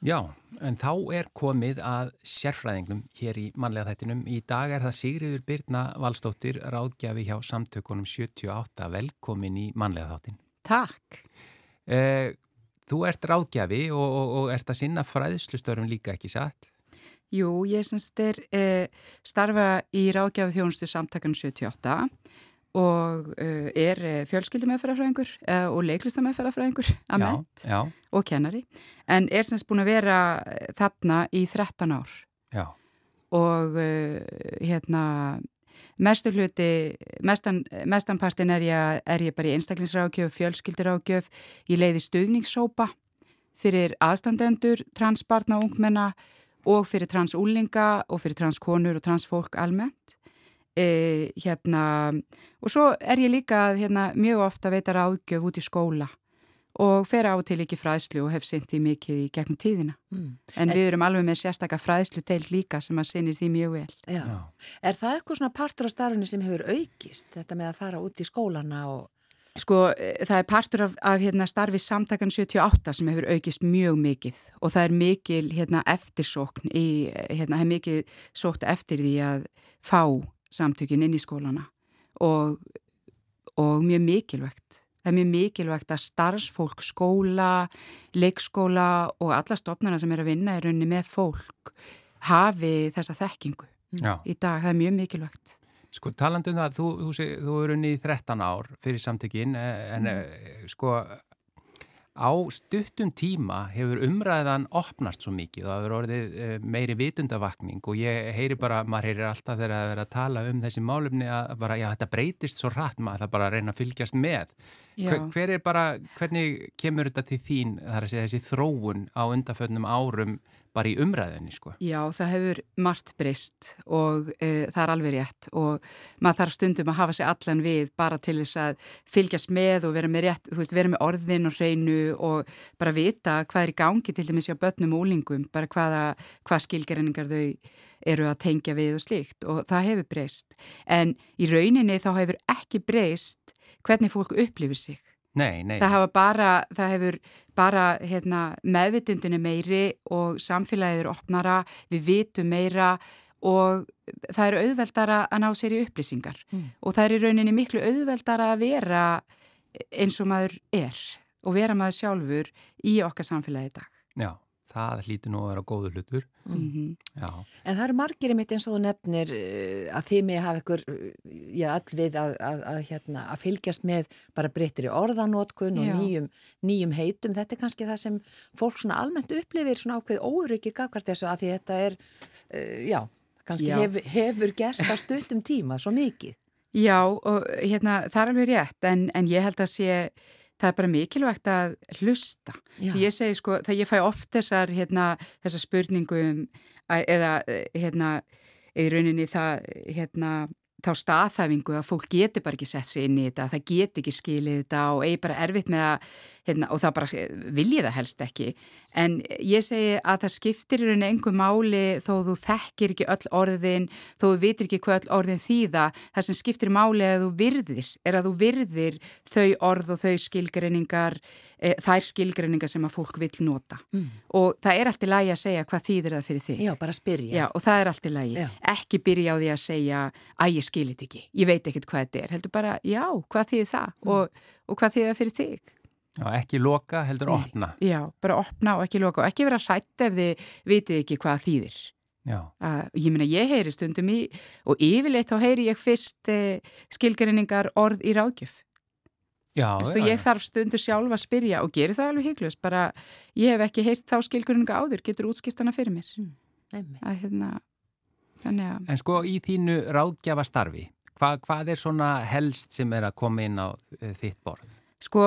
Já, en þá er komið að sérfræðingnum hér í mannlega þættinum. Í dag er það Sigriður Byrna Valstóttir, ráðgjafi hjá samtökunum 78. Velkomin í mannlega þáttin. Takk. Eh, þú ert ráðgjafi og, og, og ert að sinna fræðslustörum líka ekki satt? Jú, ég semst er eh, starfa í ráðgjafi þjónustu samtökunum 78 og uh, er eh, fjölskyldumæðferðarfræðingur uh, og leiklistamæðferðarfræðingur að ment og kennari en er semst búin að vera þarna í 13 ár. Já. og uh, hérna mestur hluti, mestan, mestanpartin er ég, er ég bara í einstaklingsrákjöf, fjölskyldurákjöf, ég leiði stuðningssópa fyrir aðstandendur, transbarna og ungmenna og fyrir transúlinga og fyrir transkonur og transfólk almennt e, hérna, og svo er ég líka hérna, mjög ofta veitar ágjöf út í skóla og fer á til ekki fræðslu og hef syndið mikið í gegnum tíðina. Mm. En við erum alveg með sérstakka fræðslu til líka sem að sinni því mjög vel. Já. Já. Er það eitthvað svona partur á starfunni sem hefur aukist, þetta með að fara út í skólana og... Sko, e, það er partur af, af hérna, starfi samtakan 78 sem hefur aukist mjög mikið og það er mikil hérna, eftirsókn í, hérna, hefur mikið sókt eftir því að fá samtökin inn í skólana og, og mjög mikilvægt. Það er mjög mikilvægt að starfsfólk, skóla, leikskóla og alla stofnarna sem er að vinna í rauninni með fólk hafi þessa þekkingu Já. í dag. Það er mjög mikilvægt. Sko talandu um það, þú, þú, þú er unni í 13 ár fyrir samtökin en mm. Eh, sko Á stuttum tíma hefur umræðan opnast svo mikið og það hefur orðið eh, meiri vitundavakning og ég heyri bara, maður heyrir alltaf þegar það er að tala um þessi málumni að bara, já, þetta breytist svo rætt maður, það bara að reyna að fylgjast með. Hver, hver er bara, hvernig kemur þetta til þín, þar að segja þessi þróun á undaföldnum árum bara í umræðinni sko. Já, það hefur margt breyst og e, það er alveg rétt og maður þarf stundum að hafa sig allan við bara til þess að fylgjast með og vera með rétt, þú veist, vera með orðin og hreinu og bara vita hvað er í gangi til dæmis hjá börnum og úlingum, bara hvaða, hvað skilgerinningar þau eru að tengja við og slíkt og það hefur breyst. En í rauninni þá hefur ekki breyst hvernig fólk upplifir sig Nei, nei. Það, bara, það hefur bara hérna, meðvitundinu meiri og samfélagið er opnara, við vitum meira og það eru auðveldara að ná sér í upplýsingar mm. og það er í rauninni miklu auðveldara að vera eins og maður er og vera maður sjálfur í okkar samfélagið dag. Já það hlýtur nú að vera góður hlutur. Mm -hmm. En það eru margir í mitt eins og þú nefnir eh, að þið með hafa ykkur eh, já, all við að, að, að, hérna, að fylgjast með bara breyttir í orðanótkun og nýjum, nýjum heitum. Þetta er kannski það sem fólk svona almennt upplifir svona ákveð óryggi gafkvært þessu að því þetta er uh, já, kannski já. Hef, hefur gerst á stuttum tíma svo mikið. Já, og hérna það er alveg rétt en, en ég held að sé það er bara mikilvægt að hlusta. Því ég segi sko, þegar ég fæ oft þessar, hérna, þessar spurningum eða, hérna, í rauninni það, hérna, þá staðhæfingu að fólk getur bara ekki sett sér inn í þetta, það getur ekki skilið þetta og eigi bara erfitt með að, hérna, og það bara viljið það helst ekki. En ég segi að það skiptir í rauninu einhver máli þó þú þekkir ekki öll orðin, þó þú vitir ekki hvað öll orðin þýða. Það sem skiptir máli að þú virðir, er að þú virðir þau orð og þau skilgreiningar, e, þær skilgreiningar sem að fólk vil nota. Mm. Og það er alltaf lægi að segja hvað þýðir það fyrir þig. Já, bara spyrja. Já, og það er alltaf lægi. Ekki byrja á því að segja, að ég skilit ekki, ég veit ekkert hvað þetta er. Heldur bara, já, hvað þýðir það mm. og, og hvað þýðir það fyrir þig? Já, ekki loka, heldur Nei. opna. Já, bara opna og ekki loka og ekki vera hrætt ef þið vitið ekki hvað þýðir. Já. Uh, ég minna, ég heyri stundum í og yfirleitt þá heyri ég fyrst uh, skilgrinningar orð í ráðgjöf. Já, Vistu, já, já. Ég þarf stundur sjálf að spyrja og geri það alveg hygglust, bara ég hef ekki heyrt þá skilgrinninga áður, getur útskistana fyrir mér. Mm, að, hérna, þannig að... En sko í þínu ráðgjafastarfi, hva, hvað er svona helst sem er að koma inn á uh, þitt borð? Sko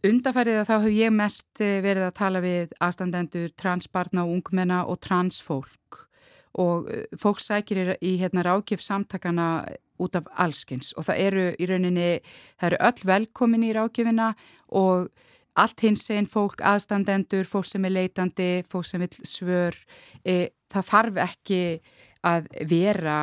Undafærið að þá hef ég mest eh, verið að tala við aðstandendur, transbarna og ungmenna og transfólk. Og eh, fólk sækir í hérna rákjöf samtakana út af allskins og það eru í rauninni, það eru öll velkomin í rákjöfina og allt hins einn fólk, aðstandendur, fólk sem er leitandi, fólk sem vil svör, e, það þarf ekki að vera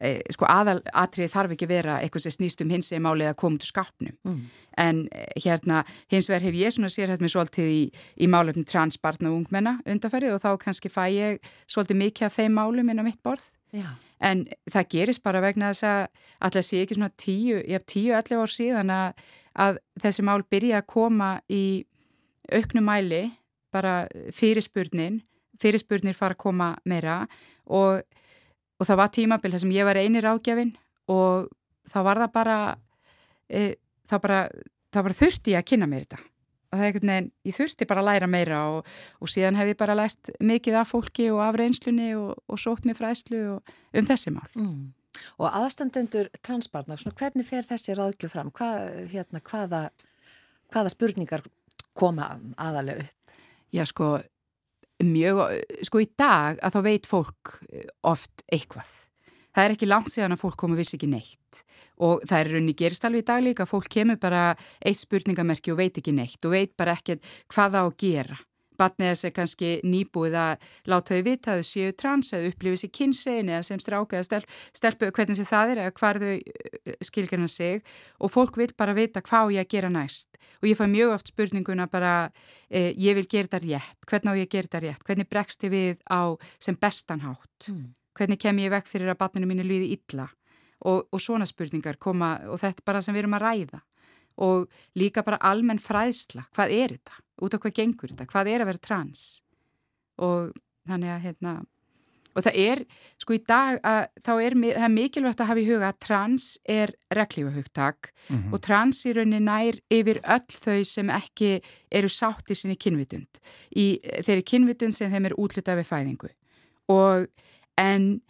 e, sko aðalatrið þarf ekki vera eitthvað sem snýst um hins eða málið að koma til skapnum mm. en e, hérna hins vegar hef ég svona sér hérna svolítið í, í málefnum transbarn og ungmenna undarfærið og þá kannski fæ ég svolítið mikið af þeim málum inn á mitt borð Já. en það gerist bara vegna þess að alltaf sé ekki svona tíu, ég hef tíu allir ár síðan að, að þessi mál byrja að koma í auknum mæli bara fyrirspurnin fyrirspurnir fara að koma meira og og það var tímabil þar sem ég var einir ágjafin og þá var það bara e, það bara, það bara þurfti ég að kynna mér þetta og það er einhvern veginn, ég þurfti bara að læra meira og, og síðan hef ég bara lært mikið af fólki og af reynslunni og, og sótt mér fræslu um þessi mál mm. Og aðstandendur transbarnar, hvernig fer þessi ráðgjöf fram? Hva, hérna, hvaða, hvaða spurningar koma aðalega upp? Já sko mjög, sko í dag að þá veit fólk eh, oft eitthvað. Það er ekki langt síðan að fólk komu viss ekki neitt og það er raunni gerist alveg í dag líka að fólk kemur bara eitt spurningamerki og veit ekki neitt og veit bara ekkert hvað það á að gera batnið þess að kannski nýbúið að láta þau vita að þau séu trans eða upplifið sér kynsegin eða sem stráka eða stelp, stelpu hvernig sem það er eða hvar þau eh, skilgjana sig. Og fólk vil bara vita hvað ég að gera næst. Og ég fæ mjög oft spurninguna bara eh, ég vil gera þetta rétt, hvernig á ég að gera þetta rétt, hvernig bregst ég við á sem bestanhátt, mm. hvernig kem ég vekk fyrir að batninu mínu líði illa? Og, og svona spurningar koma og þetta er bara sem við erum að ræða og líka bara almenn fræðsla, hvað er þetta? út á hvað gengur þetta, hvað er að vera trans og þannig að hérna, og það er sko í dag að þá er er mikilvægt að hafa í huga að trans er reglífa hugtak mm -hmm. og trans í rauninni nær yfir öll þau sem ekki eru sátt í sinni kynvitund í þeirri kynvitund sem þeim er útlitað við fæðingu og en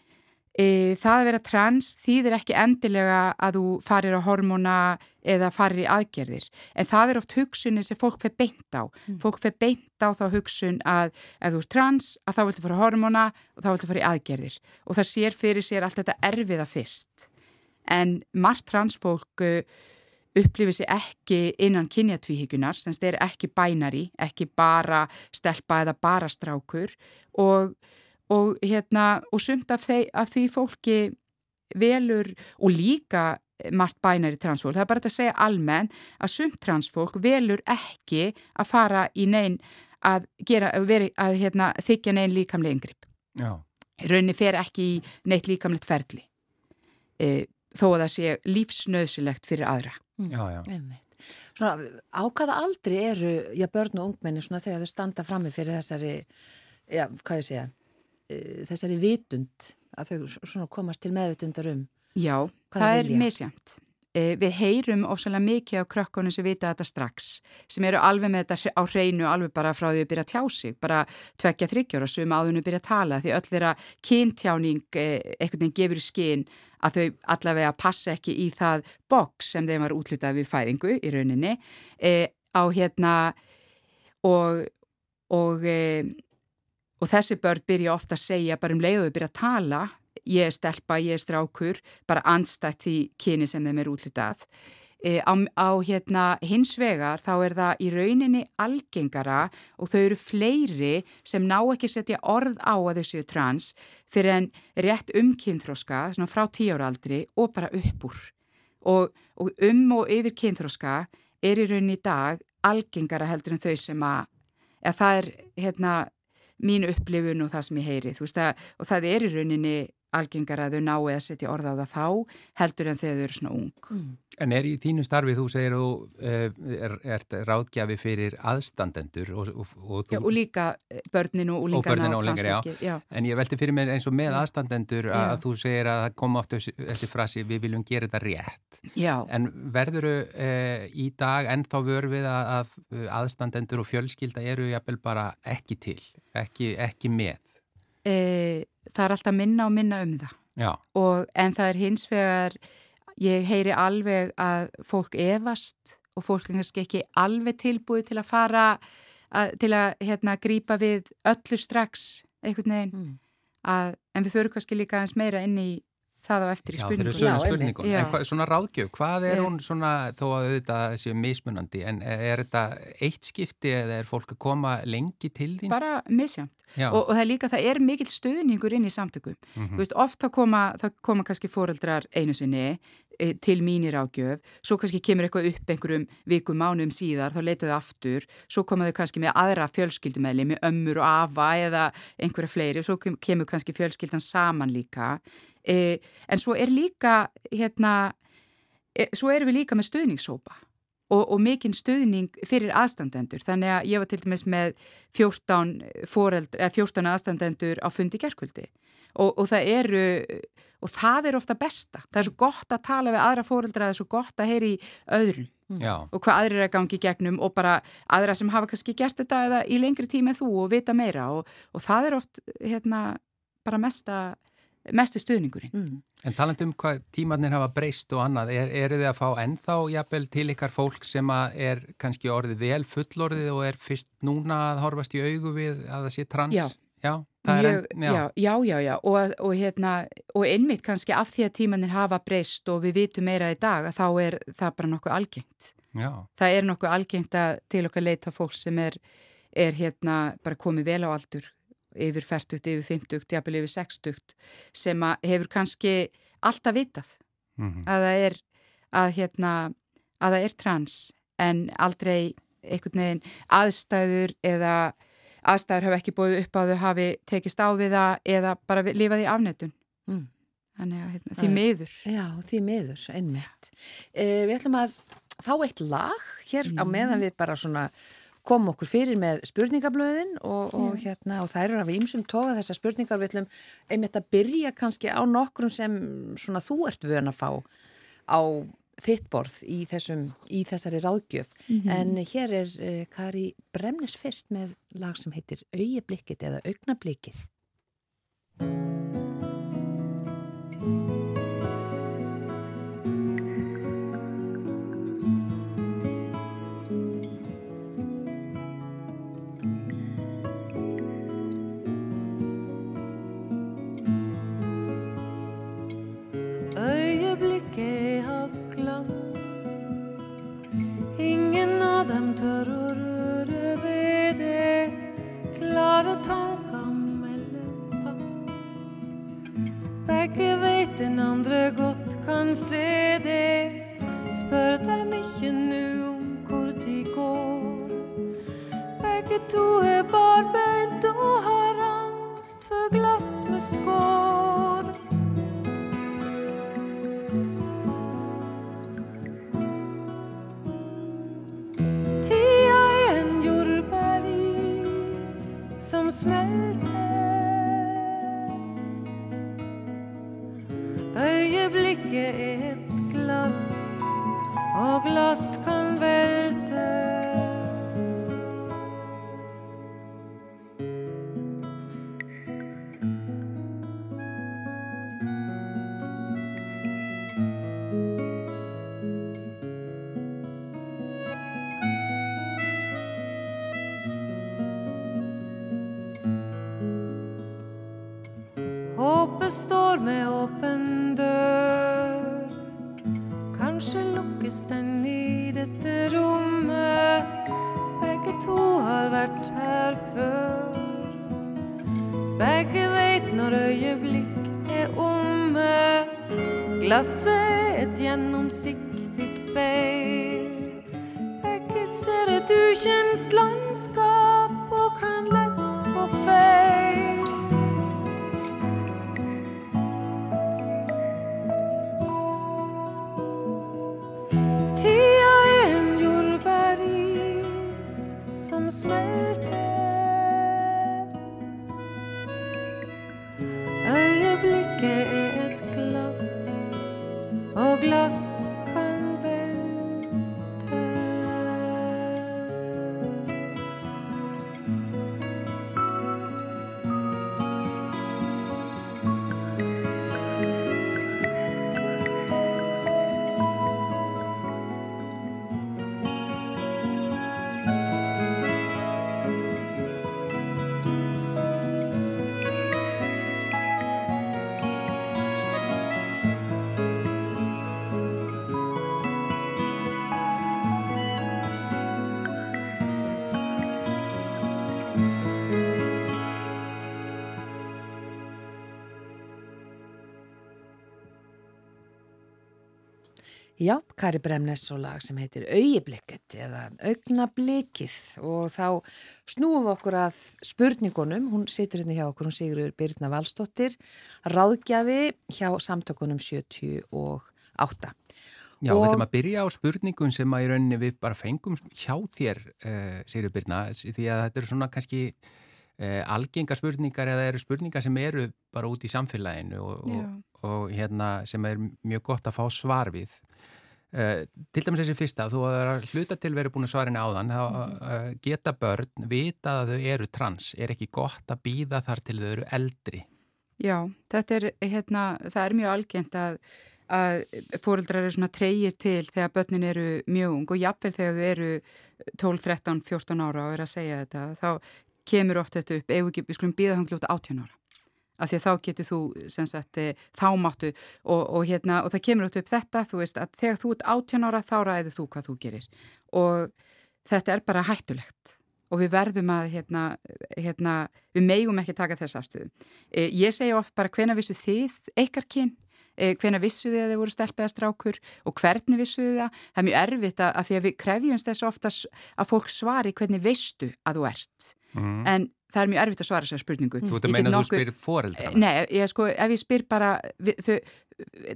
það að vera trans þýðir ekki endilega að þú farir á hormóna eða farir í aðgerðir en það er oft hugsunni sem fólk fyrir beint á. Mm. Fólk fyrir beint á þá hugsun að ef þú er trans að þá viltu fara á hormóna og þá viltu fara í aðgerðir og það sér fyrir sér allt þetta erfiða fyrst. En margt transfólk uh, upplifir sér ekki innan kynjatvíhíkunar sem þeir ekki bænari, ekki bara stelpa eða bara strákur og og, hérna, og sumt af, þeir, af því fólki velur og líka margt bænar í transfólk. Það er bara að segja almenn að sumt transfólk velur ekki að fara í neyn að, gera, veri, að hérna, þykja neyn líkamlega yngripp. Raunni fer ekki í neitt líkamlegt ferli e, þó að það sé lífsnöðsilegt fyrir aðra. Mm. Já, já. Svona, á hvaða aldri eru já, börn og ungmenni þegar þau standa frammi fyrir þessari, já, hvað ég segja, þessari vitund að þau komast til meðvitundar um Já, það er misjæmt eh, Við heyrum ósvæmlega mikið á krökkunum sem vita þetta strax sem eru alveg með þetta á hreinu alveg bara frá því að byrja að tjá sig bara tvekja þryggjóra sem áðunum byrja að tala því öll þeirra kyntjáning eh, einhvern veginn gefur skinn að þau allavega passa ekki í það boks sem þeim var útlitað við fæðingu í rauninni. Á hérna og og Og þessi börn byrja ofta að segja bara um leiðu þau byrja að tala, ég er stelpa, ég er strákur, bara anstætt því kyni sem þeim er útlutað. E, á, á hérna, hins vegar þá er það í rauninni algengara og þau eru fleiri sem ná ekki setja orð á að þau séu trans fyrir en rétt um kynþróska, svona frá tíóraldri og bara upp úr. Og, og um og yfir kynþróska er í rauninni í dag algengara heldur en þau sem að, að það er hérna mín upplifun og það sem ég heyri veist, að, og það er í rauninni algengar að þau ná eða setja orða á það þá heldur en þegar þau eru svona ung. Mm. En er í þínu starfi, þú segir þú uh, er, ert ráðgjafi fyrir aðstandendur og, og, og, þú, já, og líka börninu og úlingarna og transfólki En ég velti fyrir mig eins og með aðstandendur að, að þú segir að það koma oft þessi frasi við viljum gera þetta rétt. Já. en verður þau uh, í dag ennþá vörfið að aðstandendur og fjölskylda eru jafnvel bara ekki til, ekki, ekki með? E, það er alltaf minna og minna um það. Og, en það er hins vegar ég heyri alveg að fólk evast og fólk er kannski ekki alveg tilbúið til að fara að, til að hérna grýpa við öllu strax einhvern veginn. Mm. að, en við förum kannski líka eins meira inn í það á eftir í spurningunum. Já, þeir eru spurningun. En hva, svona ráðgjöf, hvað er hún svona, þó að þetta séu mismunandi, en er þetta eitt skipti eða er fólk að koma lengi til þín? Bara misjamt. Og, og það er líka, það er mikill stöðningur inn í samtökum. Mm -hmm. Veist, oft þá koma, það koma kannski fóreldrar einu sinni e, til mínir ágjöf, svo kannski kemur eitthvað upp einhverjum vikum, mánuðum síðar, þá leitaðu aftur, svo komaðu kannski með aðra fjölskyldumæli, með ömmur og afa eða einhverja fleiri, svo kemur kannski fjölskyldan saman líka en svo er líka hérna, e, svo erum við líka með stöðningssópa og, og mikinn stöðning fyrir aðstandendur. Þannig að ég var til dæmis með 14, foreld, 14 aðstandendur á fundi gerkvöldi og, og það eru og það er ofta besta, það er svo gott að tala við aðra fóreldra, það er svo gott að heyri öðrum Já. og hvað aðrir er að gangi gegnum og bara aðra sem hafa kannski gert þetta eða í lengri tíma en þú og vita meira. Og, og það er oft hérna bara mesta mestu stuðningurinn. Mm. En taland um hvað tímannir hafa breyst og annað, er, eru þið að fá ennþá jafnvel til ykkar fólk sem er kannski orðið vel fullorðið og er fyrst núna að horfast í augu við að það sé trans? Já. Já, Mjög, en, já. já, já, já, og, og, hérna, og einmitt kannski af því að tímannir hafa breyst og við vitum meira í dag að þá er það bara nokkuð algengt. Já. Það er nokkuð algengt að til okkar leita fólk sem er, er hérna bara komið vel á aldur yfir 40, yfir 50, jafnvel yfir 60 sem hefur kannski alltaf vitað mm -hmm. að það er að, hérna, að það er trans en aldrei einhvern veginn aðstæður eða aðstæður hafa ekki búið upp að þau hafi tekist á við það eða bara lifað í afnötun mm. þannig að hérna, því miður Já, því miður, einmitt uh, Við ætlum að fá eitt lag hér mm. á meðan við bara svona kom okkur fyrir með spurningablöðin og, og, hérna, og það eru að við ímsum toga þessar spurningar við ætlum einmitt að byrja kannski á nokkrum sem svona þú ert vön að fá á þitt borð í, þessum, í þessari ráðgjöf. Mm -hmm. en hér er uh, Kari Bremnes fyrst með lag sem heitir Auðeblikið eða ingen andre godt kan se det. Spør dem ikke nu om hvor de går. Begge to er bare Glasset et gjennomsiktig speil. Begge ser et ukjent landskap Já, Kari Bremnes og lag sem heitir Auðiblikket eða Augnablikkið og þá snúum við okkur að spurningunum, hún situr hérna hjá okkur, hún Sigurður Birna Valstóttir, ráðgjafi hjá samtökunum 78. Já, Og- við ætlum að byrja á spurningun sem að í rauninni við bara fengum hjá þér, uh, Sigurður Birna, því að þetta eru svona kannski uh, algenga spurningar eða eru spurningar sem eru bara út í samfélaginu og, og, og hérna sem er mjög gott að fá svar við. Uh, til dæmis þessi fyrsta, þú að hluta til verið búin að svara henni áðan, þá uh, geta börn vita að þau eru trans, er ekki gott að býða þar til þau eru eldri? Já, þetta er, hérna, það er mjög algengt að, að fóreldrar eru svona treyir til þegar börnin eru mjög ung og jafnvel þegar þau eru 12, 13, 14 ára og eru að segja þetta, þá kemur oft þetta upp, ef við, skulum býða hann glúta 18 ára. Af því að þá getur þú, sagt, eh, þá máttu og, og hérna, og það kemur oft upp þetta, þú veist, að þegar þú ert 18 ára þá ræður þú hvað þú gerir. Og þetta er bara hættulegt og við verðum að, hérna, hérna, við megum ekki taka þess afstöðu. E, ég segi oft bara hvena vissu þið ykkar kyn, e, hvena vissu þið að þið voru stelpiða strákur og hvernig vissu þið það. Það er mjög erfitt að, að því að við krefjumst þess ofta að fólk svari hvernig veistu að þú ert. Mm. En það er mjög erfitt að svara þessar spurningu. Þú ert Ég að meina að þú nokkuð- spyrir foreldra? Nei, ég sko, ef ég spyr bara, þau,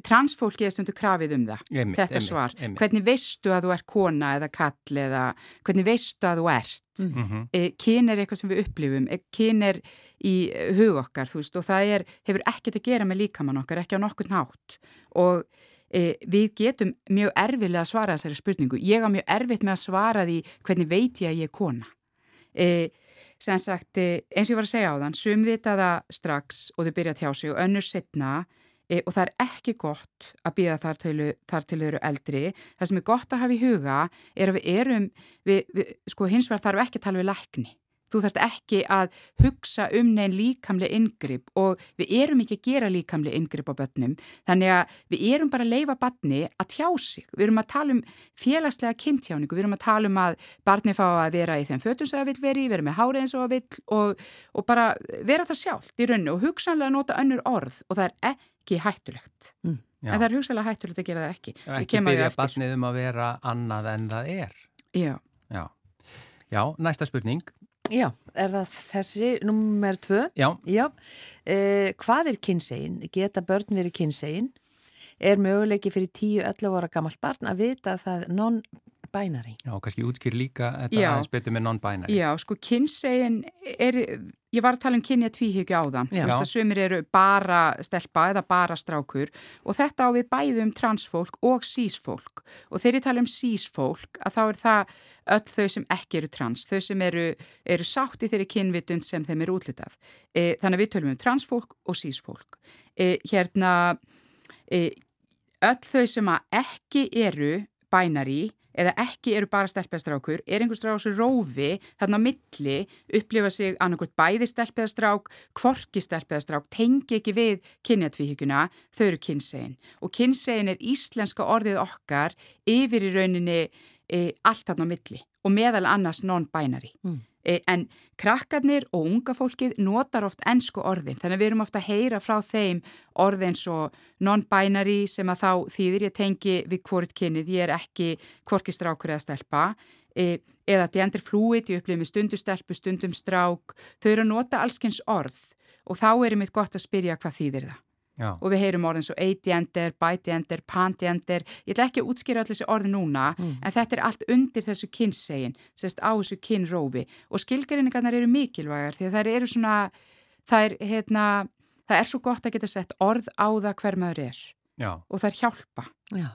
transfólki er stundu krafið um það, Einmitt, þetta einmitt, svar. einmitt. Hvernig veistu að þú ert kona eða kall eða hvernig veistu að þú ert? Mm. E, kyn er eitthvað sem við upplifum, e, kyn er í hug okkar, þú veist, og það er, hefur ekkert að gera með líkamann okkar, ekki á nokkur nátt og e, við getum mjög erfilega að svara þessari spurningu. Ég á mjög erfitt með að svara því hvernig veit ég að ég er kona. Sem sagt, e, eins og ég var að segja á þann, sum vita það strax og þau byrja að tjá sig og önnur setna e, og það er ekki gott að býða þar til, þar til þau eru eldri. Það sem er gott að hafa í huga er að við erum, við, við, sko hins vegar þarf ekki að tala við lækni. Þú þarfst ekki að hugsa um neinn líkamlega yngripp og við erum ekki að gera líkamlega yngripp á börnum. Þannig að við erum bara að leifa barni að tjá sig. Við erum að tala um félagslega kynntjáningu. Við erum að tala um að barni fá að vera í þeim fötum sem það vil veri, vera með hárið eins og það vil og, og bara vera það sjálft í rauninu og hugsanlega nota önnur orð og það er ekki hættulegt. Já. En það er hugsanlega hættulegt að gera það ekki. Já, ekki byrja barnið um að vera annað en það er. Já. Já, Já næsta spurning. Já, er það þessi nummer tvö? Já, Já, eh, hvað er kynsegin? Geta börn verið kynsegin? Er möguleiki fyrir 10-11 ára gammalt barn að vita að það er non-binary? já, kannski útskýr líka þetta aðeins betur með non-binary. Já, sko kynsegin er, ég var að tala um kynja tvíhyggju áðan, Já. þú veist að sumir eru bara stelpa eða bara strákur og þetta á við bæði um transfólk og sísfólk og þegar ég tala um sísfólk að þá er það öll þau sem ekki eru trans, þau sem eru, eru sátt í þeirri kynvitund sem þeim eru útlitað. E, þannig að við tölum um transfólk og sísfólk. E, hérna, e, öll þau sem ekki eru binary eða ekki eru bara stelpjastrákur, er einhver strák sem rófi þarna á milli, upplifa sig annarkvæmt bæði stelpjastrák, kvorki stelpjastrák, tengi ekki við kynjatvíhyggjuna, þau eru kynsegin. Og kynsegin er íslenska orðið okkar yfir í rauninni e, allt þarna á milli og meðal annars non-binary. Mm. E, en krakkarnir og unga fólkið notar oft ennsku orðin, þannig að við erum ofta að heyra frá þeim orðin svo non-binary sem að þá þýðir ég tengi við hvort kynnið, ég er ekki hvorki strákur eða stelpa e, eða gender fluid, ég upplifið með stundum strák, þau eru að nota allskins orð og þá er mitt gott að spyrja hvað þýðir það Já, og við heyrum orðin svo agender, bigender, pangender, ég ætla ekki að útskýra allir þessi orði núna, en þetta er allt undir þessu kynnsegin, sérst á þessu kynrófi og skilgreiningarnar eru mikilvægar því að það eru svona, það er, hérna, það er svo gott að geta sett orð á það hver maður er já, og það er hjálpa. Já.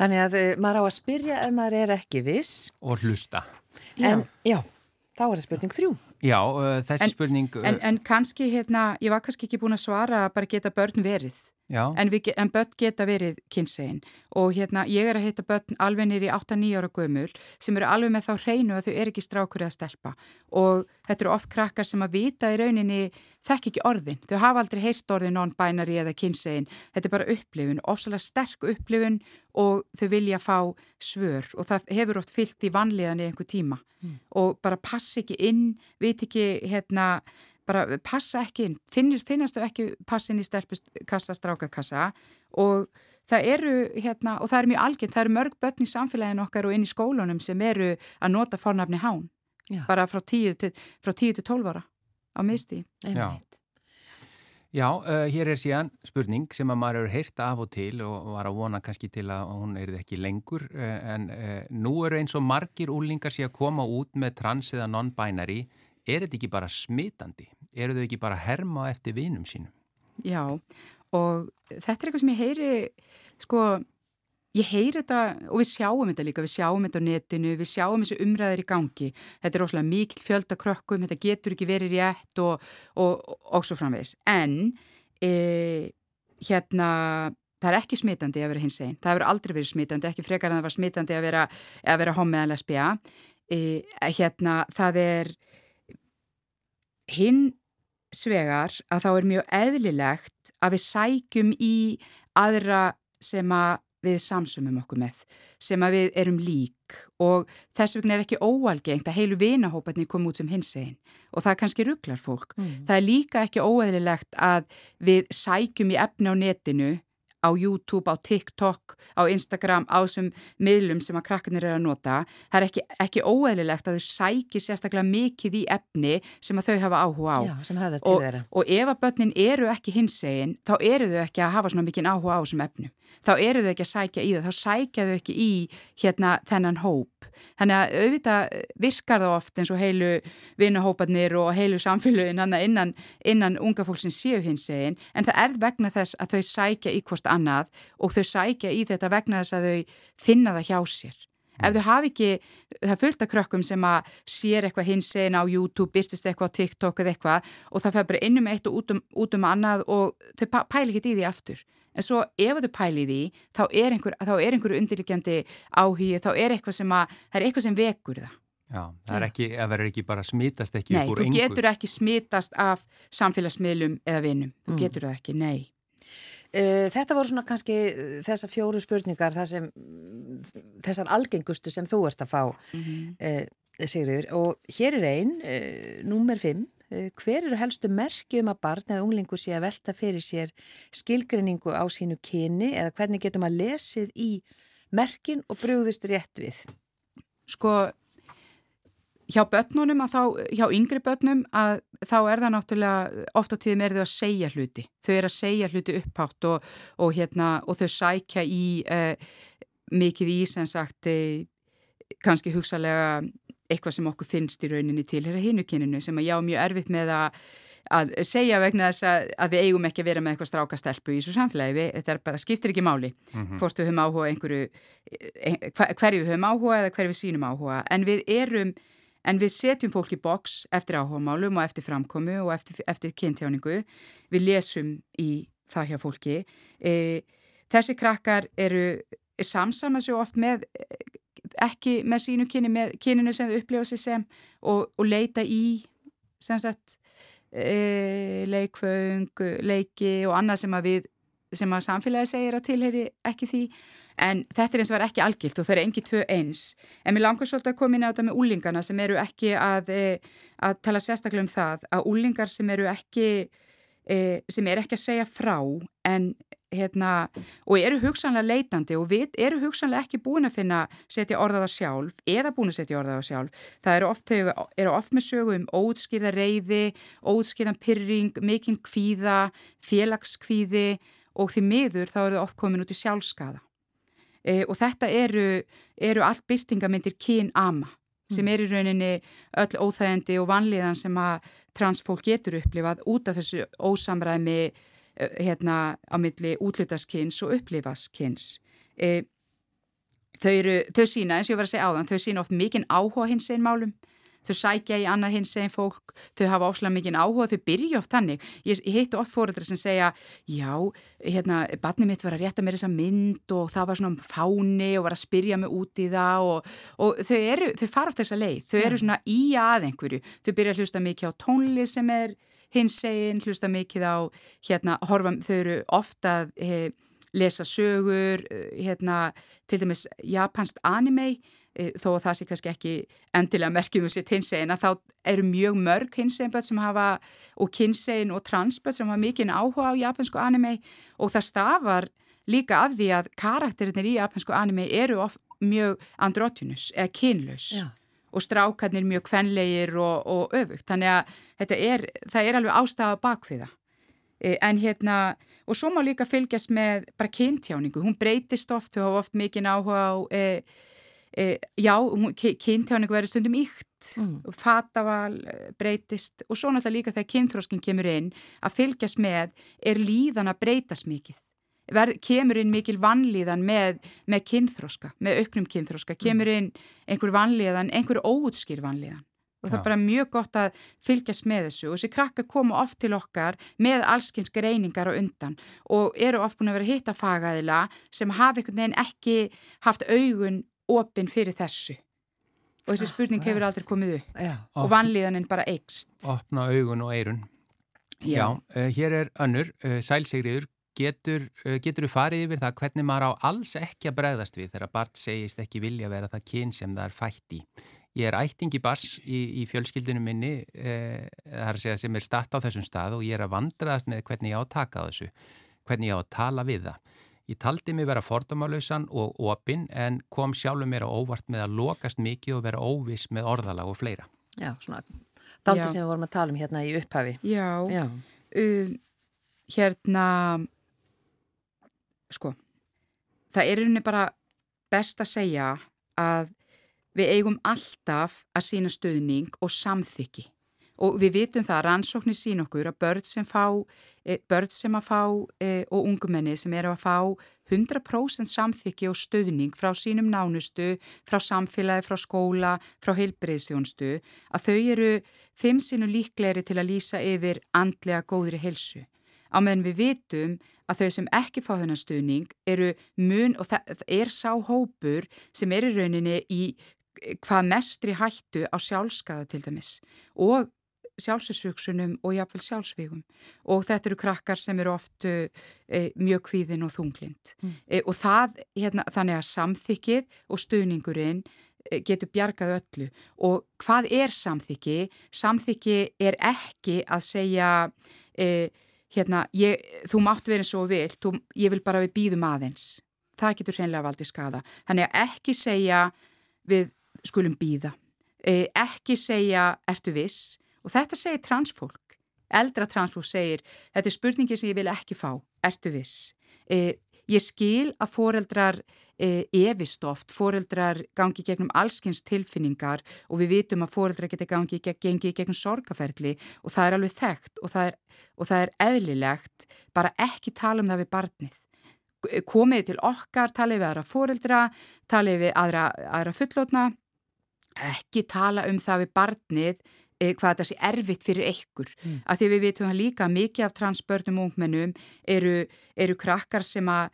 Þannig að eh, maður á að spyrja ef maður er ekki viss. og hlusta. En já, þá er það spurning þrjú. Já, uh, þessi En- spurning, En, en kannski, hérna, ég var kannski ekki búin að svara að bara geta börn verið. já, En, við, en börn geta verið kynsegin og hérna ég er að hitta börn alveg nýri 8-9 ára gömul sem eru alveg með þá hreinu að þau er ekki strákur eða stelpa og þetta eru oft krakkar sem að vita í rauninni þekk ekki orðin, þau hafa aldrei heyrt orðin non-binary eða kynsegin, þetta er bara upplifun, ofsalega sterk upplifun og þau vilja fá svör og það hefur oft fyllt í vanlíðan í einhver tíma. Og bara passa ekki inn, veit ekki hérna bara passa ekki inn, Finnir, finnast þau ekki passa inn í stelpukassa, strákakassa. Og það eru hérna, og það er mjög algjörn, það eru mörg börn í samfélaginu okkar og inn í skólunum sem eru að nota fornafni hán. Já. bara frá 10 til, til 12 ára á misti. Já. Já, uh, hér er síðan spurning sem að maður eru heyrta af og til og var að vona kannski til að hún er ekki lengur uh, en uh, nú eru eins og margir úlingar sé að koma út með trans eða non-binary er þetta ekki bara smitandi? Eru þau ekki bara herma eftir vinum sínum? Já, og þetta er eitthvað sem ég heyri, sko, ég heyri þetta og við sjáum þetta líka, við sjáum þetta á netinu, við sjáum þessu umræðir í gangi. Þetta er óslega mikil fjöldakrökkum, þetta getur ekki verið rétt og, og, og, svo framvegis. En e, hérna, það er ekki smitandi að vera hins einn. Það hefur aldrei verið smitandi, ekki frekar en það var smitandi að vera, vera homiðan lesbija. E, hérna, það er hinn svegar að þá er mjög eðlilegt að við sækjum í aðra sem að við samsumum okkur með, sem að við erum lík og þess vegna er ekki óalgengt að heilu vinahóparnir koma út sem hins einn og það kannski rugglar fólk. Mm. Það er líka ekki óeðlilegt að við sækjum í efni á netinu á YouTube, á TikTok, á Instagram, á þessum miðlum sem að krakkarnir eru að nota. Það er ekki, ekki óeðlilegt að þau sæki sérstaklega mikið í efni sem að þau hafa áhuga á. Já, sem hafa þetta til þeirra. Og ef að börnin eru ekki hinsegin, þá eru þau ekki að hafa svona mikið áhuga á þessum efnum. Þá eru þau ekki að sækja í það, þá sækja þau ekki í hérna þennan hóp. Þannig að auðvitað virkar það oft eins og heilu vinahópanir og heilu samfélögin innan, innan unga fólksins séu hinsegin, en það er vegna þess að þau sækja í hvort annað og þau sækja í þetta vegna þess að þau finna það hjá sér. Mm. Ef þau hafi ekki, það fylgta krökkum sem að sér eitthvað hins einn á YouTube, byrtist eitthvað á TikTok eða eitthvað og það fer bara innum eitt og út um, út um annað og þau pæli ekki í því aftur. En svo ef þau pæli í því, þá er einhverju einhver undirlikjandi áhugi, þá er eitthvað sem að, það er eitthvað sem vekur það. Já, það er ekki, það verður ekki bara smitast ekki nei, upp úr einhver. Nei, þú getur ekki smitast af samfélagsmiðlum eða vinnum, þú mm. getur það ekki, nei. Eh, þetta voru svona kannski eh, þessar fjóru spurningar sem, þessar algengustu sem þú ert að fá mm -hmm. e, Sigriður og hér er einn, númer 5 e, hver eru helstu merki um að barn eða unglingur sé að velta fyrir sér skilgrinningu á sínu kyni eða hvernig getum að lesið í merkin og brúðist rétt við? Sko hjá börnunum að þá, hjá yngri börnum að þá er það náttúrulega oft á tíðum er þau að segja hluti. Þau er að segja hluti upphátt og, og, hérna, og þau sækja í eh, mikið í sem sagt eh, kannski hugsalega eitthvað sem okkur finnst í rauninni til hér að hinukinninu sem að já mjög erfitt með að að segja vegna þess að, að við eigum ekki að vera með eitthvað strákastelpu í þessu samfélagi. Við, þetta bara skiptir ekki máli mm -hmm. hvort við höfum áhuga einhverju eh, hverju við höfum áhuga eða hverju við sínum áhuga. En við erum En við setjum fólk í boks eftir áhugamálum og eftir framkomu og eftir, eftir kynntjáningu. Við lesum í það hjá fólki. E, þessi krakkar eru samsamað svo oft með, ekki með sínu kyni, með kyninu sem þau upplifa sér sem og, og leita í sagt, e, leikföng, leiki og annað sem að við sem að samfélagi segir að tilheri ekki því En þetta er eins og verið ekki algilt og það er engi tvö eins. En mér langar svolítið að koma inn á þetta með úlingana sem eru ekki að, e, að tala sérstaklega um það að úlingar sem eru ekki, e, sem eru ekki að segja frá en hérna og eru hugsanlega leitandi og við eru hugsanlega ekki búin að finna setja orðaða sjálf eða búin að setja orðaða sjálf. Það eru oft, eru oft með sögu um ótskýrða reyði, ótskýrðan pyrring, mikinn kvíða, félagskvíði og því miður þá eru það oft komin út í sjálfskaða e, og þetta eru, eru allt byrtingamindir kyn-ama sem mm. er í rauninni öll óþægandi og vanlíðan sem að transfólk getur upplifað út af þessu ósamræmi eh, hérna á milli útlutaskynns og upplifaskynns. E, þau, þau sína, eins og ég var að segja áðan, þau sína oft mikinn áhuga hins einn málum þau sækja í annað hins eginn fólk, þau hafa ofslega mikið áhuga, þau byrja oft þannig. Ég, ég heitti oft fóreldra sem segja, já, hérna, barnið mitt var að rétta mér þessa mynd og það var svona fáni og var að spyrja mig út í það og, og þau, eru, þau fara oft þessa leið, þau eru svona í að einhverju, þau byrja að hlusta mikið á tónli sem er hins eginn, hlusta mikið á, hérna, horfa, þau eru ofta he, lesa sögur, hérna, til dæmis japansk anime. Eh, þó að það sé kannski ekki endilega merkjum þessi hinsegin að þá eru mjög mörg hinsegin sem hafa og kynsegin og transböð sem hafa mikinn áhuga á japansku anime og það stafar líka af því að karakterinir í japansku anime eru of mjög andrótynus eða kynlaus Já. og strákarnir mjög kvenlegir og, og öfugt. Þannig að er, það er alveg ástafa bakviða. E, en hérna, og svo má líka fylgjast með bara kynntjáningu. Hún breytist oft og hafa oft mikið áhuga á, e, e, já, hún- ky- kynntjáningu verður stundum ykt, Mm. fataval e, breytist og svo náttúrulega líka þegar kynþróskin kemur inn að fylgjast með er líðan að breytast mikið. Ver, kemur inn mikil vannlíðan með, með kynþróska, með auknum kynþróska, kemur inn einhver vannlíðan, einhver óutskýr vannlíðan. Og það er bara mjög gott að fylgjast með þessu og þessi krakkar koma oft til okkar með allskins greiningar á undan og eru oft búin að vera að hitta fagaðila sem hafa einhvern veginn ekki haft augun opinn fyrir þessu. Og þessi spurning Akkurat. hefur aldrei komið upp Já. og vannlíðanin bara eikst. Opna augun og eirun. Já, uh, hér er önnur, uh, sælsigriður, getur, getur þú farið yfir það hvernig maður á alls ekki að bregðast við þegar barn segist ekki vilja vera það kyn sem það er fætt í. Ég er ættingi bars í, í fjölskyldinu minni, það er að segja sem er statt á þessum stað og ég er að vandraðast með hvernig ég á að taka á þessu, hvernig ég á að tala við það. Ég taldi mig vera fordómalausan og opinn en kom sjálfur mér á óvart með að lokast mikið og vera óviss með orðalag og fleira. Já, svona daldi sem við vorum að tala um hérna í upphafi. Já, Já. um, hérna sko það er einnig bara best að segja að við eigum alltaf að sína stuðning og samþykki og við vitum það að rannsóknir sín okkur að börn sem fá e, börn sem að fá e, og ungumenni sem eru að fá 100% samþykki og stuðning frá sínum nánustu, frá samfélagi, frá skóla, frá heilbreyðstjónstu að þau eru fimm sinu líklegri til að lýsa yfir andlega góðri helsu. Á meðan við vitum að þau sem ekki fá þennan stuðning eru mun og það er sá hópur sem er í rauninni í hvað mestri hættu á sjálfskaða til dæmis og sjálfsöksunum og jafnvel sjálfsvígum. Og þetta eru krakkar sem eru oft e, mjög kvíðin og þunglind Mm. e, og það, hérna, þannig að samþykkið og stuðningurinn e, getur bjargað öllu. Og hvað er samþykki? Samþykki er ekki að segja e, hérna, ég, þú mátt vera eins og þú vilt, þú, ég vil bara við býðum aðeins. Það getur hreinlega valdið skada þannig að ekki segja við skulum býða e, ekki segja ertu viss og þetta segir transfólk. Eldra transfólk segir þetta er spurningi sem ég vil ekki fá. Ertu viss? E, ég skil að foreldrar e, efist oft, foreldrar gangi gegnum allskins tilfinningar og við vitum að foreldrar geta gangi gengi gegnum sorgaferli og það er alveg þekkt og það er, og það er eðlilegt bara ekki tala um það við barnið. Komið til okkar, talið við aðra foreldra, talið við aðra, aðra fullotna, ekki tala um það við barnið hvað þetta sé erfitt fyrir ykkur. Mm. Af því við vitum það líka mikið af transbörnum og ungmennum eru, eru krakkar sem að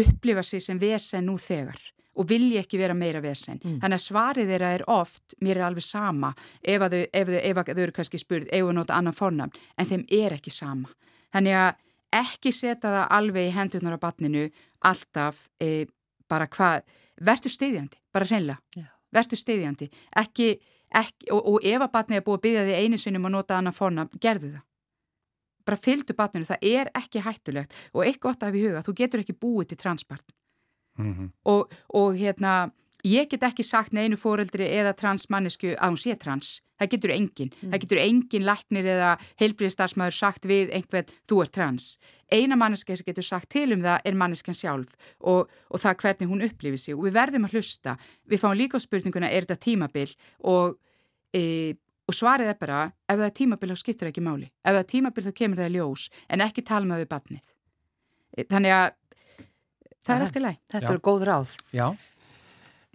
upplifa sig sem vesen nú þegar og vilja ekki vera meira vesen. Mm. Þannig að svarið þeirra er oft, mér er alveg sama ef, að þau, ef, þau, ef þau eru kannski spurð, ef við nota annan fornafn, en þeim er ekki sama. Þannig að ekki setja það alveg í hendurnar á batninu alltaf e, bara hvað, verður stiðjandi, bara hreinlega, Já. verður stiðjandi, ekki, ekki og, og ef að batnið er búið að byggja því einu sinnum að nota annan fornafn, gerðu það. Bara fylgdu batninu, það er ekki hættulegt og eitt gott af í huga, þú getur ekki búið til transbarn Mm -hmm. og, og hérna ég get ekki sagt neinu fóreldri eða transmannisku að hún sé trans. Það getur engin, það getur engin læknir eða heilbriðstarfsmæður sagt við einhvern þú er trans. Eina manneska sem getur sagt til um það er manneskan sjálf og, og það hvernig hún upplifir sig. Og við verðum að hlusta. Við fáum líka á spurninguna er þetta tímabil? Og, e, og svarið er bara ef það er tímabil þá skiptir ekki máli. Ef það er tímabil þá kemur það í ljós. En ekki tala með við batnið e, þannig að það er alltaf læg Þetta eru góð ráð. Já.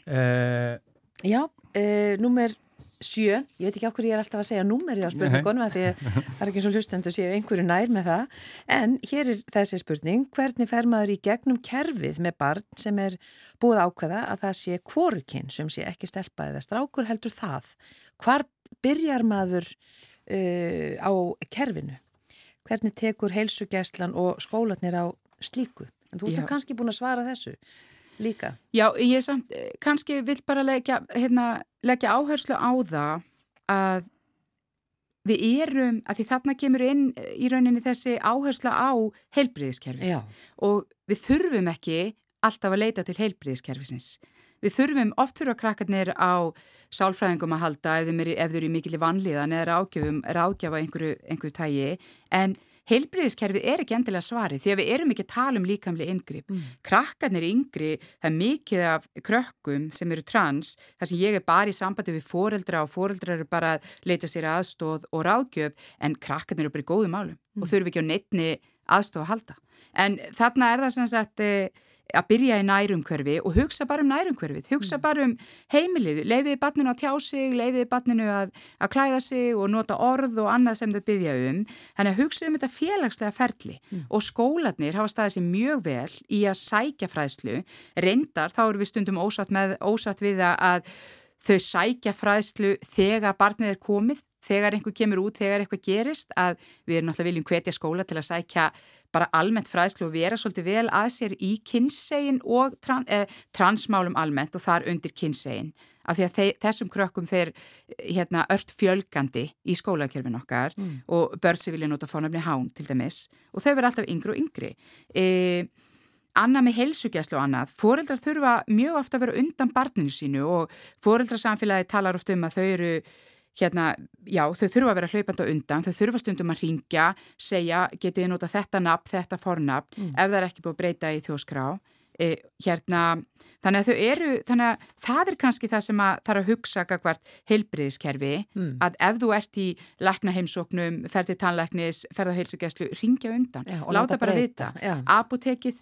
Uh, Já, uh, númer sjö, ég veit ekki hverju ég er alltaf að segja númerið á spurningunum að því að það er ekki svo hlustendur séu einhverju nær með það. En hér er þessi spurning. Hvernig fer maður í gegnum kerfið með barn sem er búið ákveða að það sé kvorukinn sem sé ekki stelpa eða strákur heldur það? Hvar byrjar maður uh, á kerfinu? Hvernig tekur heilsugæslan og skólanir á slíku? En þú ert kannski búin að svara þessu líka. Já, ég samt, eh, kannski vill bara leggja, hérna, leggja áherslu á það að við erum, að því þarna kemur inn í rauninni þessi áhersla á heilbriðiskerfi og við þurfum ekki alltaf að leita til heilbriðiskerfisins. Við þurfum, oft þurfa krakkarnir á sálfræðingum að halda ef þeir eru í mikil í vanlíðan eða ráðgjafa einhverju, einhverju tægi en heilbriðiskerfið er ekki endilega svarið því að við erum ekki að tala um líkamlega yngri. Mm. Krakkarnir yngri, það er mikið af krökkum sem eru trans, þar sem ég er bara í sambandi við foreldra og foreldra eru bara að leita sér aðstóð og ráðgjöf en krakkarnir eru bara í góðu málum mm. og þurfum ekki á neittni aðstóð að halda. En þarna er það sem sagt að byrja í nærumkverfi og hugsa bara um nærumkverfið, hugsa mm. bara um heimilið, leifiði barninu að tjá sig, leifiði barninu að, að klæða sig og nota orð og annað sem þau byggja um. Þannig að hugsa um þetta félagslega ferli mm. og skólanir hafa staðið sér mjög vel í að sækja fræðslu. Reyndar, þá eru við stundum ósatt, með, ósatt við að þau sækja fræðslu þegar barnið er komið, þegar einhver kemur út, þegar eitthvað gerist, að við erum náttúrulega viljum hvetja skóla til að sækja bara almennt fræðslu og vera svolítið vel að sér í kynsegin og tran, eh, transmálum almennt og þar undir kynsegin af því að þeir, þessum krökkum fer hérna ört fjölgandi í skólakjörfin okkar mm. og börn sem vilja nota fórnafni hán til dæmis og þau verða alltaf yngri og yngri e, Annað með helsugjæslu og annað, fóreldrar þurfa mjög ofta að vera undan barninu sínu og fóreldrarsamfélagi talar ofta um að þau eru hérna, já, þau þurfa að vera hlaupand og undan, þau þurfa stundum að ringja, segja, getið nota þetta nafn, þetta fornafn, mm. ef það er ekki búið að breyta í þjóskrá. E, hérna, þannig að þau eru, þannig að það er kannski það sem að þarf að hugsa hvert heilbriðiskerfi, mm. að ef þú ert í lakna heimsóknum, ferði tannlæknis, ferði á heilsugjæslu, ringja undan, já, láta, láta bara vita. Apotekið,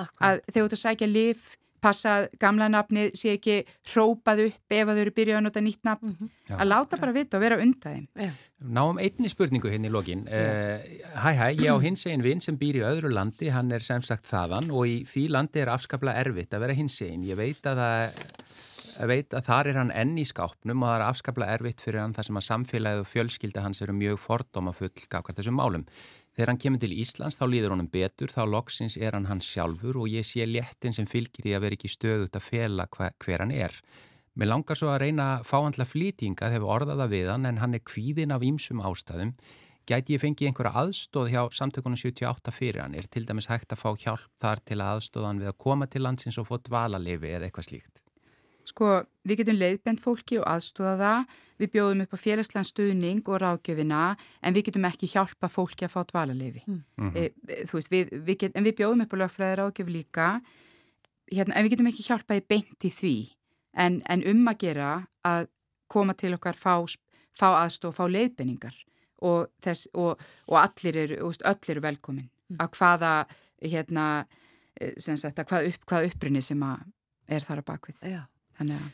Akkurat. að þegar þú ert að sækja lif, passa að gamla nafnið sé ekki hrópað upp ef að þau eru byrjað að nota nýtt nafn, mm -hmm. að láta bara vita og vera undaðið. Ja. Náum einni spurningu hérna í lokin. Uh, hæ hæ, ég á hins einn vinn sem býr í öðru landi, hann er sem sagt þaðan og í því landi er afskaplega erfitt að vera hins einn. Ég veit að. Ég veit að þar er hann enn í skápnum og það er afskaplega erfitt fyrir hann þar sem að samfélagið og fjölskylda hans eru mjög fordóma full gafkvært þessum málum. Þegar hann kemur til Íslands þá líður honum betur, þá loksins er hann hans sjálfur og ég sé léttin sem fylgir því að vera ekki stöðut að fela hver, hver hann er. Mér langar svo að reyna að fá hann til að flýtinga þegar við orðaða við hann en hann er kvíðin af ýmsum ástæðum. Gæti ég fengið einhverja aðstóð hjá samtökunum 78 fyrir hann? Er til dæmis hægt að fá hjálp þar til að aðstóða hann við að koma til landsins og få dvalalefi eða eitthvað slíkt? Sko, við getum leiðbend fólki og aðstóða það, við bjóðum upp á félagslega stuðning og ráðgjöfina en við getum ekki hjálpa fólki að fá dvalarleifi. Mm -hmm. e, þú veist, við, við get, en við bjóðum upp á lögfræði ráðgjöf líka, hérna, en við getum ekki hjálpa í beint í því, en, en um að gera að koma til okkar, fá, fá aðstóð, fá leiðbenningar og, þess, og, og allir eru, eru velkomin mm. að hvaða, hérna, e, sagt, að hvað, upp, hvað upprinni sem er þar að bakvið. Já. Þannig að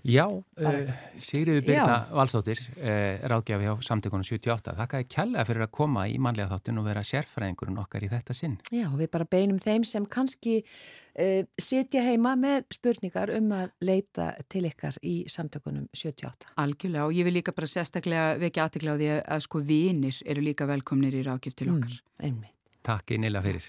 Já, uh, Sigriður Birna Valstóttir uh, ráðgjafi á samtökunum 78 þakka ég kjalla fyrir að koma í manlega þáttun og vera sérfræðingurinn okkar í þetta sinn. Já, við bara beinum þeim sem kannski uh, sitja heima með spurningar um að leita til ykkar í samtökunum 78 Algjörlega og ég vil líka bara sérstaklega vekja aðtegla á því að, sko vinir eru líka velkomnir í ráðgjöf til okkar. Mm, Takk einnilega fyrir